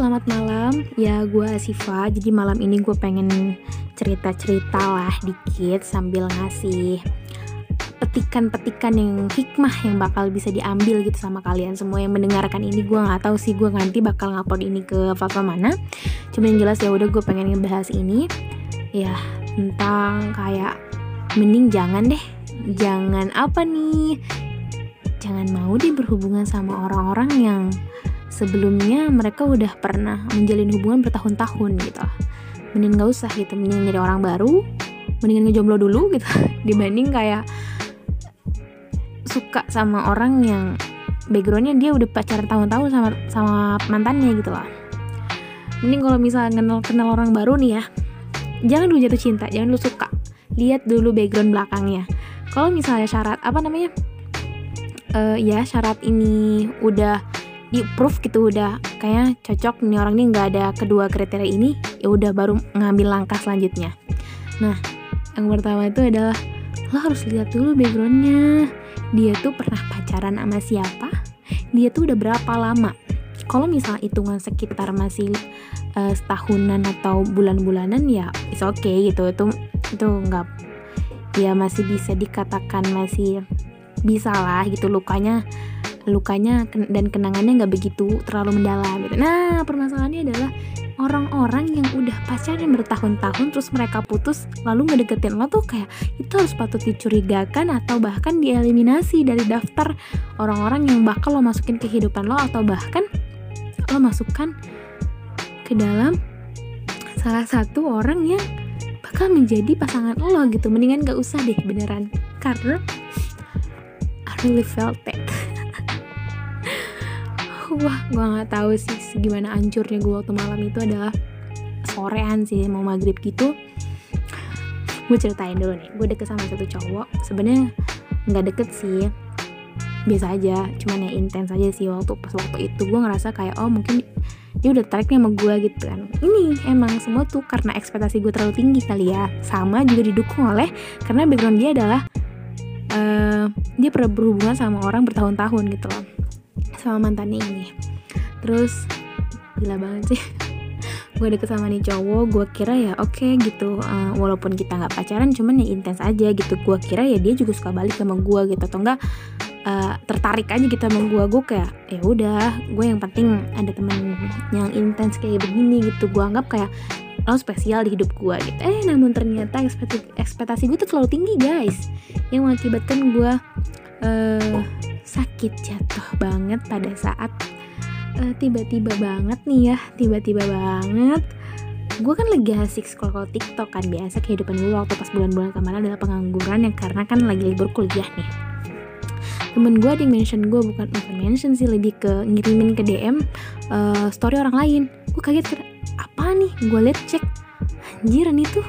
selamat malam. Ya, gue Asifa. Jadi malam ini gue pengen cerita-cerita lah dikit sambil ngasih petikan-petikan yang hikmah yang bakal bisa diambil gitu sama kalian semua yang mendengarkan ini. Gue nggak tahu sih gue nanti bakal ngupload ini ke platform mana. Cuma yang jelas ya udah gue pengen ngebahas ini. Ya tentang kayak mending jangan deh. Jangan apa nih? Jangan mau deh berhubungan sama orang-orang yang sebelumnya mereka udah pernah menjalin hubungan bertahun-tahun gitu. Mending gak usah gitu mending nyari orang baru mendingan ngejomblo dulu gitu. Dibanding kayak suka sama orang yang backgroundnya dia udah pacaran tahun-tahun sama sama mantannya gitu loh mending kalau misalnya kenal kenal orang baru nih ya jangan dulu jatuh cinta jangan dulu suka. Lihat dulu background belakangnya. Kalau misalnya syarat apa namanya uh, ya syarat ini udah di proof gitu udah kayaknya cocok nih orang ini nggak ada kedua kriteria ini ya udah baru ngambil langkah selanjutnya. Nah yang pertama itu adalah lo harus lihat dulu backgroundnya. Dia tuh pernah pacaran sama siapa? Dia tuh udah berapa lama? Kalau misal hitungan sekitar masih uh, setahunan atau bulan-bulanan ya is oke okay, gitu. Itu itu nggak ya masih bisa dikatakan masih bisa lah gitu lukanya lukanya dan kenangannya nggak begitu terlalu mendalam gitu. Nah permasalahannya adalah orang-orang yang udah pacaran bertahun-tahun terus mereka putus lalu ngedeketin lo tuh kayak itu harus patut dicurigakan atau bahkan dieliminasi dari daftar orang-orang yang bakal lo masukin ke kehidupan lo atau bahkan lo masukkan ke dalam salah satu orang yang bakal menjadi pasangan lo gitu mendingan gak usah deh beneran karena I really felt it wah gue nggak tahu sih gimana ancurnya gue waktu malam itu adalah sorean sih mau maghrib gitu. Gue ceritain dulu nih gue deket sama satu cowok. Sebenarnya nggak deket sih biasa aja cuman ya intens aja sih waktu pas waktu itu. Gue ngerasa kayak oh mungkin dia udah tariknya sama gue gitu kan. Ini emang semua tuh karena ekspektasi gue terlalu tinggi kali ya. Sama juga didukung oleh karena background dia adalah uh, dia pernah berhubungan sama orang bertahun-tahun gitu loh sama mantannya ini. Terus gila banget sih. Gue deket sama nih cowok gue kira ya oke okay, gitu uh, walaupun kita nggak pacaran cuman ya intens aja gitu. Gue kira ya dia juga suka balik sama gue gitu atau enggak uh, tertarik aja gitu sama gue gue kayak ya udah gue yang penting ada teman yang intens kayak begini gitu. Gue anggap kayak lo spesial di hidup gue gitu. Eh namun ternyata ekspektasi, ekspektasi gue tuh terlalu tinggi guys. Yang mengakibatkan gue uh, sakit jatuh banget pada saat eh, tiba-tiba banget nih ya tiba-tiba banget. Gue kan lagi asik scroll tiktok kan biasa kehidupan gue waktu pas bulan-bulan kemarin adalah pengangguran yang karena kan lagi libur kuliah nih. Temen gue yang mention gue bukan bukan mention sih lebih ke ngirimin ke DM uh, eh, story orang lain. Gue kaget apa nih? Gue liat cek anjir ini tuh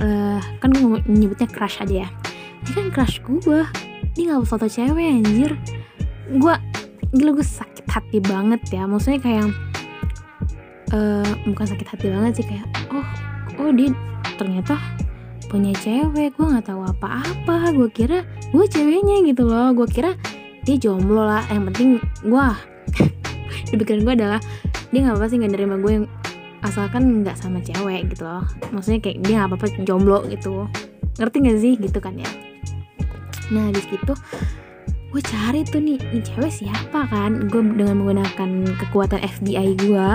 uh, kan gue nyebutnya crush aja ya. Ini kan crush gue dia nggak foto cewek anjir gue gila gue sakit hati banget ya. Maksudnya kayak uh, bukan sakit hati banget sih kayak oh oh dia ternyata punya cewek. Gue nggak tahu apa-apa. Gue kira gue ceweknya gitu loh. Gue kira dia jomblo lah. Yang penting gue di pikiran gue adalah dia nggak apa-apa sih nggak nerima gue yang asalkan nggak sama cewek gitu loh. Maksudnya kayak dia nggak apa-apa jomblo gitu. Ngerti gak sih? Gitu kan ya. Nah di situ gue cari tuh nih ini cewek siapa kan? Gue dengan menggunakan kekuatan FBI gue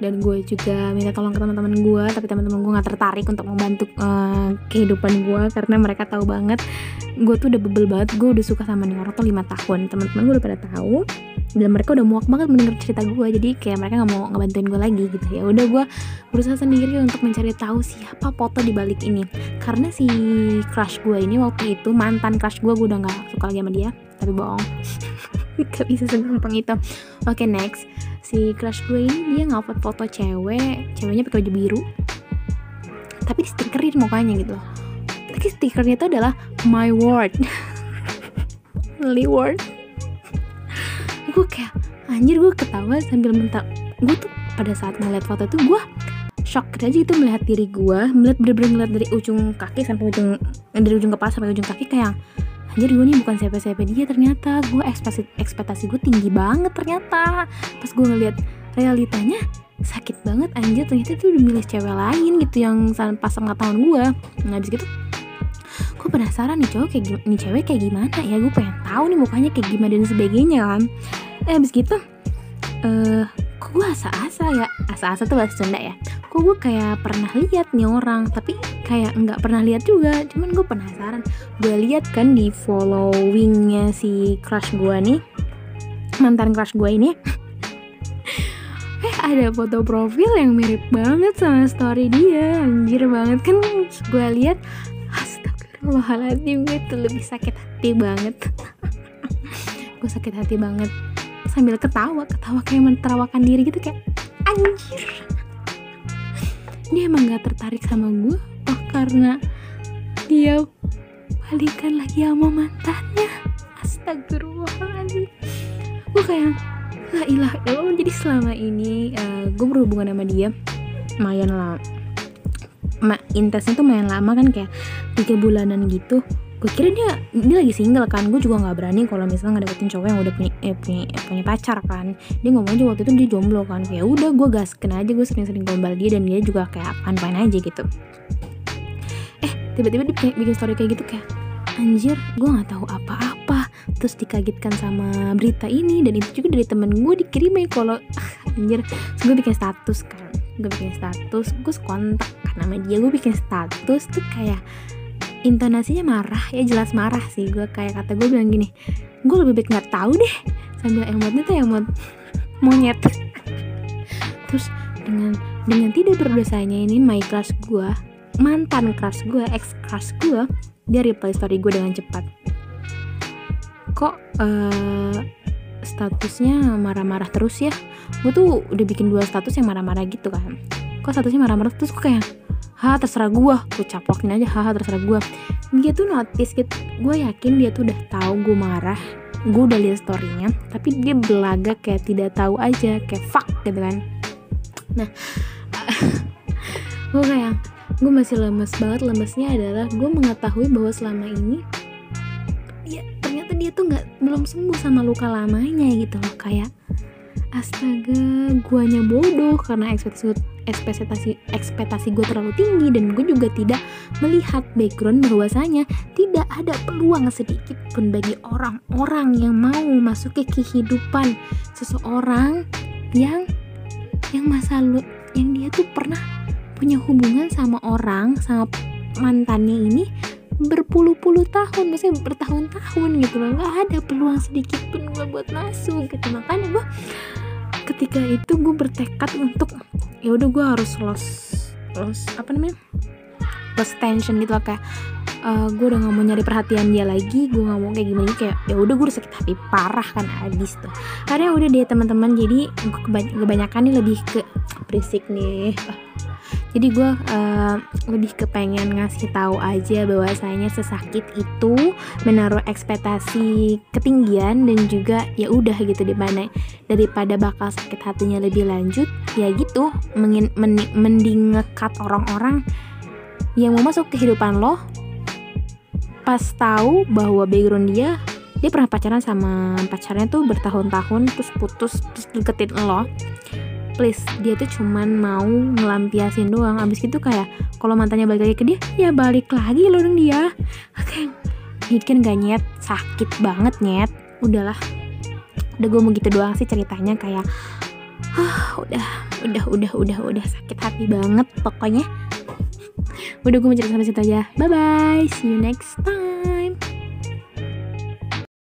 dan gue juga minta tolong ke teman-teman gue tapi teman-teman gue nggak tertarik untuk membantu uh, kehidupan gue karena mereka tahu banget gue tuh udah bebel banget. Gue udah suka sama nih orang tuh lima tahun. Teman-teman gue udah pada tahu. Dan mereka udah muak banget mendengar cerita gue jadi kayak mereka nggak mau ngebantuin gue lagi gitu. Ya udah gue berusaha sendiri untuk mencari tahu siapa foto di balik ini. Karena si crush gue ini waktu itu mantan crush gue gue udah nggak suka lagi sama dia tapi bohong. Gak bisa segampang itu. Oke okay, next. Si crush gue ini dia ngupload foto cewek ceweknya pakai baju biru. Tapi di stikerin mukanya gitu tapi stikernya itu adalah my word. Word. Gue kayak anjir gue ketawa sambil mentak gue tuh pada saat ngeliat foto itu gue shock aja itu melihat diri gue melihat bener-bener ngeliat dari ujung kaki sampai ujung dari ujung kepala sampai ujung kaki kayak anjir gue nih bukan siapa-siapa dia ternyata. Gue ekspektasi ekspektasi gue tinggi banget ternyata. Pas gue ngeliat realitanya sakit banget anjir. Ternyata tuh udah milih cewek lain gitu yang pas tahun gue nah abis gitu gue penasaran nih cowok kayak nih cewek kayak gimana ya? Gue pengen tahu nih mukanya kayak gimana dan sebagainya kan. Eh abis gitu eh uh, kok gue asa-asa ya? Asa-asa tuh bahasa Sunda ya? Kok gue kayak pernah lihat nih orang tapi kayak nggak pernah lihat juga. Cuman gue penasaran. Gue lihat kan di followingnya si crush gue nih mantan crush gue ini. Eh ada foto profil yang mirip banget sama story dia. Anjir banget kan gue lihat. Astagfirullahaladzim gue tuh lebih sakit hati banget. Gue sakit hati banget sambil ketawa ketawa kayak menterawakan diri gitu kayak anjir. Dia emang gak tertarik sama gue oh karena dia balikan lagi sama mantannya. Astagfirullahaladzim. Gue kayak la ilah illallah. Jadi selama ini uh, gue berhubungan sama dia lumayan lah ma intensnya tuh main lama kan kayak tiga bulanan gitu gue kira dia dia lagi single kan. Gue juga nggak berani kalau misalnya ngedeketin cowok yang udah punya eh, punya, punya pacar kan. Dia ngomong aja waktu itu dia jomblo kan. Kayak udah gue gas kena aja gue sering-sering gombal dia dan dia juga kayak apaan-apaan aja gitu. Eh tiba-tiba dia bikin, story kayak gitu kayak anjir gue nggak tahu apa-apa. Terus dikagetkan sama berita ini dan itu juga dari temen gue dikirimin kalau ah, anjir terus gue bikin status kan. Gue bikin status gue kontak kan nama dia. Gue bikin status tuh kayak intonasinya marah. Ya jelas marah sih. Gue kayak kata gue bilang gini gue lebih baik nggak tahu deh. Sambil emotnya tuh emot monyet. Terus dengan dengan tidak berdosanya ini my crush gue mantan crush gue ex crush gue dia reply story gue dengan cepat. Kok uh, statusnya marah-marah terus ya? Gue tuh udah bikin dua status yang marah-marah gitu kan. Kok statusnya marah-marah terus? Gue kayak ha terserah gue gue caplokin aja haha terserah gue dia tuh notice gitu. Gue yakin dia tuh udah tahu gue marah. Gue udah liat storynya tapi dia belaga kayak tidak tahu aja kayak fuck gitu kan. Nah gue kayak gue masih lemes banget. Lemesnya adalah gue mengetahui bahwa selama ini ya ternyata dia tuh nggak belum sembuh sama luka lamanya gitu loh. Kayak astaga guanya bodoh karena ekspektasi ekspektasi ekspektasi gue terlalu tinggi dan gue juga tidak melihat background bahwasanya tidak ada peluang sedikit pun bagi orang-orang yang mau masuk ke kehidupan seseorang yang yang masa lalu yang dia tuh pernah punya hubungan sama orang sama mantannya ini berpuluh-puluh tahun maksudnya bertahun-tahun gitu loh. Nggak ada peluang sedikit pun gue buat masuk gitu. Makanya gue ketika itu gue bertekad untuk ya udah gue harus lost lost apa namanya? Lost tension gitu loh kayak uh, gue udah gak mau nyari perhatian dia lagi gue gak mau kayak gimana kayak ya udah gue udah sakit hati parah kan abis tuh. Karena udah deh teman-teman jadi kebanyakan nih lebih ke berisik nih. Jadi gue uh, lebih kepengen ngasih tahu aja bahwasanya sesakit itu menaruh ekspektasi ketinggian dan juga ya udah gitu di mana daripada bakal sakit hatinya lebih lanjut ya gitu mending, mending ngekat orang-orang yang mau masuk kehidupan lo. Pas tahu bahwa background dia dia pernah pacaran sama pacarnya tuh bertahun-tahun terus putus terus deketin lo. Please dia tuh cuman mau ngelampiasin doang. Abis gitu kayak kalau mantannya balik lagi ke dia ya balik lagi loh dong dia. Kayak mikir gak nyet? Sakit banget nyet. Udahlah. Udah gue mau gitu doang sih ceritanya kayak ah udah udah udah udah udah sakit hati banget pokoknya. Udah gue mau cerita sampai situ aja. Bye bye see you next time